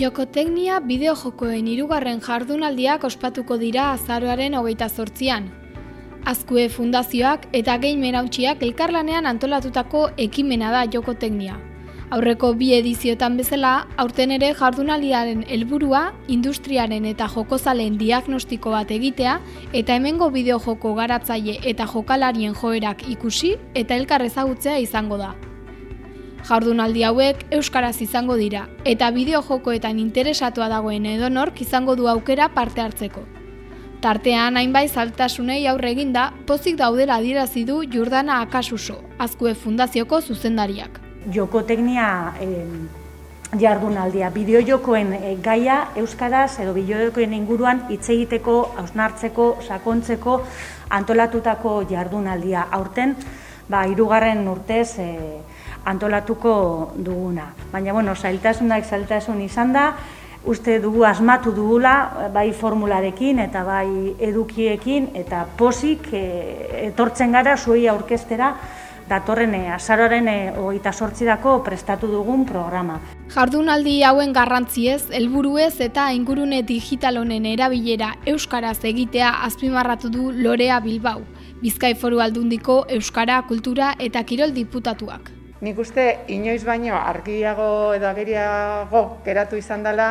Jokoteknia bideojokoen hirugarren jardunaldiak ospatuko dira azaroaren hogeita zortzian. Azkue fundazioak eta gein merauntxiak elkarlanean antolatutako ekimena da jokoteknia. Aurreko bi edizioetan bezala, aurten ere jardunaldiaren helburua industriaren eta jokozaleen diagnostiko bat egitea eta hemengo bideojoko garatzaile eta jokalarien joerak ikusi eta elkar ezagutzea izango da. Jardunaldi hauek euskaraz izango dira eta bideojokoetan interesatua dagoen edonork izango du aukera parte hartzeko. Tartean hainbait zaltasunei aurre eginda, pozik daudela adierazi du Jordana Akasuso, Azkue Fundazioko zuzendariak. Jokoteknia eh, jardunaldia bideojokoen eh, gaia euskaraz edo bideojokoen inguruan hitz egiteko, hausnartzeko, sakontzeko antolatutako jardunaldia aurten, ba hirugarren urtez eh, antolatuko duguna. Baina, bueno, zailtasunak zailtasun izan da, uste dugu asmatu dugula, bai formularekin eta bai edukiekin, eta posik e, etortzen gara zuei aurkestera, datorren eh, azaroren e, hogeita sortzidako prestatu dugun programa. Jardunaldi hauen garrantziez, helburuez eta ingurune digital honen erabilera euskaraz egitea azpimarratu du Lorea Bilbao, Bizkai Foru Aldundiko Euskara, Kultura eta Kirol Diputatuak. Nik uste inoiz baino argiago edo ageriago geratu izan dela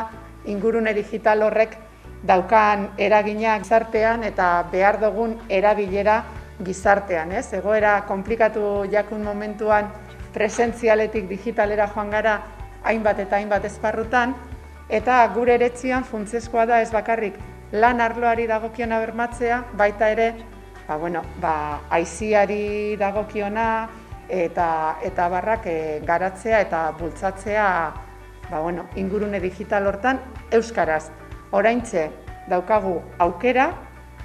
ingurune digital horrek daukan eraginak gizartean eta behar dugun erabilera gizartean, ez? Egoera komplikatu jakun momentuan presentzialetik digitalera joan gara hainbat eta hainbat esparrutan eta gure eretzian funtsezkoa da ez bakarrik lan arloari dagokiona bermatzea, baita ere, ba bueno, ba aiziari dagokiona, eta eta barrak e, garatzea eta bultzatzea ba, bueno, ingurune digital hortan euskaraz. Oraintze daukagu aukera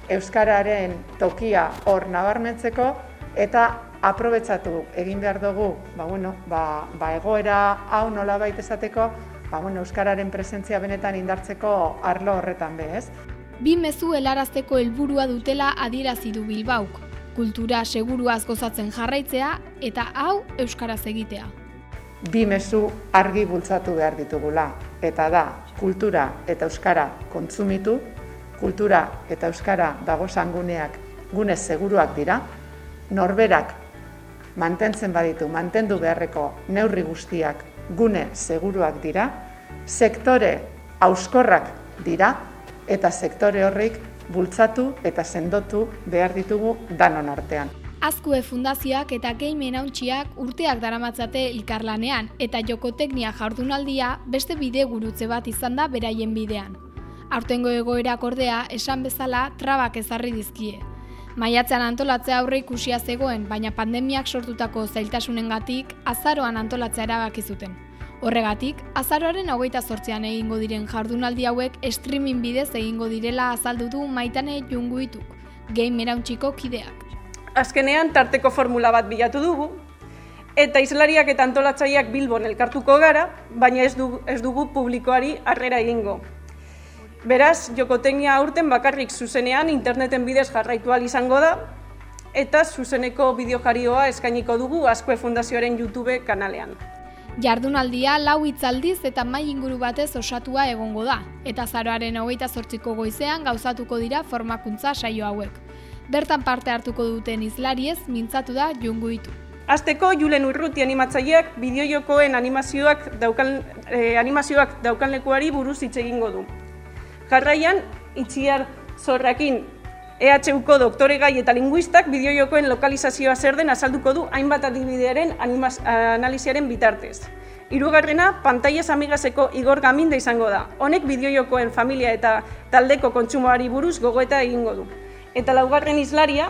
euskararen tokia hor nabarmentzeko eta aprobetsatu egin behar dugu ba, bueno, ba, ba egoera hau nola baita esateko ba, bueno, euskararen presentzia benetan indartzeko arlo horretan be, ez? Bi mezu helarazteko helburua dutela adierazi du Bilbauk kultura seguruaz gozatzen jarraitzea eta hau euskaraz egitea. Bi mezu argi bultzatu behar ditugula eta da kultura eta euskara kontsumitu, kultura eta euskara dago sanguneak gune seguruak dira, norberak mantentzen baditu, mantendu beharreko neurri guztiak gune seguruak dira, sektore auskorrak dira eta sektore horrik bultzatu eta sendotu behar ditugu danon artean. Azkue fundazioak eta gehi hauntxiak urteak daramatzate elkarlanean eta jokoteknia jardunaldia beste bide gurutze bat izan da beraien bidean. Aurtengo egoerak ordea esan bezala trabak ezarri dizkie. Maiatzean antolatzea aurre ikusia zegoen, baina pandemiak sortutako zailtasunengatik azaroan antolatzea erabaki zuten. Horregatik, azaroaren hogeita sortzean egingo diren jardunaldi hauek streaming bidez egingo direla azaldu du maitane junguituk, game erauntziko kideak. Azkenean, tarteko formula bat bilatu dugu, eta izlariak eta antolatzaileak bilbon elkartuko gara, baina ez dugu, ez dugu publikoari harrera egingo. Beraz, jokoteknia aurten bakarrik zuzenean interneten bidez jarraitu izango da, eta zuzeneko bideojarioa eskainiko dugu Azkue Fundazioaren YouTube kanalean. Jardunaldia lau hitzaldiz eta mai inguru batez osatua egongo da, eta zaroaren hogeita zortziko goizean gauzatuko dira formakuntza saio hauek. Bertan parte hartuko duten izlariez mintzatu da junguitu. Azteko, Julen Urruti animatzaileak bideojokoen animazioak daukan, eh, animazioak daukan lekuari buruz hitz egingo du. Jarraian, itxiar zorrakin EHUko doktore gai eta linguistak bideojokoen lokalizazioa zer den azalduko du hainbat adibidearen analiziaren bitartez. Hirugarrena, pantailez amigazeko Igor Gaminda izango da. Honek bideojokoen familia eta taldeko kontsumoari buruz gogoeta egingo du. Eta laugarren islaria,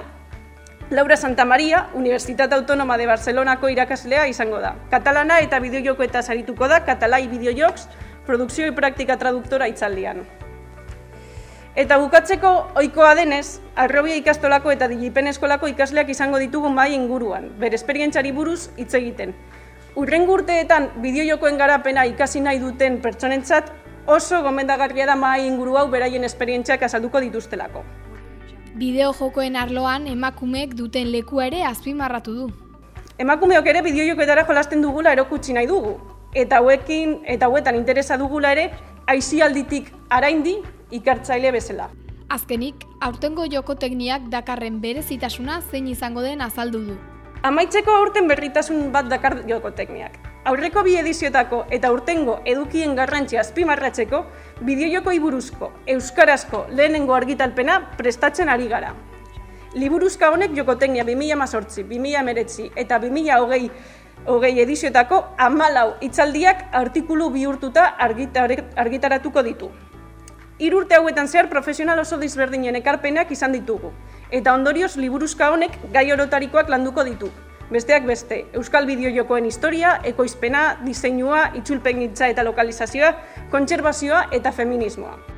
Laura Santa Maria, Universitat Autonoma de Barcelonako irakaslea izango da. Katalana eta bideojoko eta sarituko da, katalai bideojoks, produkzio praktika traduktora itzaldian. Eta bukatzeko ohikoa denez, arrobia ikastolako eta digipen eskolako ikasleak izango ditugu mai inguruan, bere esperientzari buruz hitz egiten. Urren gurteetan bideojokoen garapena ikasi nahi duten pertsonentzat oso gomendagarria da mai inguru hau beraien esperientziak azalduko dituztelako. Bideojokoen arloan emakumeek duten lekua ere azpimarratu du. Emakumeok ere bideojokoetara jolasten dugula erokutsi nahi dugu. Eta hauekin eta hauetan interesa dugula ere aizialditik araindi ikartzaile bezala. Azkenik, aurtengo joko tekniak dakarren berezitasuna zein izango den azaldu du. Amaitzeko aurten berritasun bat dakar joko tekniak. Aurreko bi ediziotako eta urtengo edukien garrantzia azpimarratzeko, bideojokoi buruzko, euskarazko lehenengo argitalpena prestatzen ari gara. Liburuzka honek jokoteknia 2018, 2019 eta 2020 hogei ediziotako amalau itzaldiak artikulu bihurtuta argitaratuko ditu. Irurte hauetan zehar profesional oso disberdinen ekarpenak izan ditugu, eta ondorioz liburuzka honek gai orotarikoak landuko ditu. Besteak beste, Euskal Bideojokoen historia, ekoizpena, diseinua, itzulpengitza eta lokalizazioa, kontserbazioa eta feminismoa.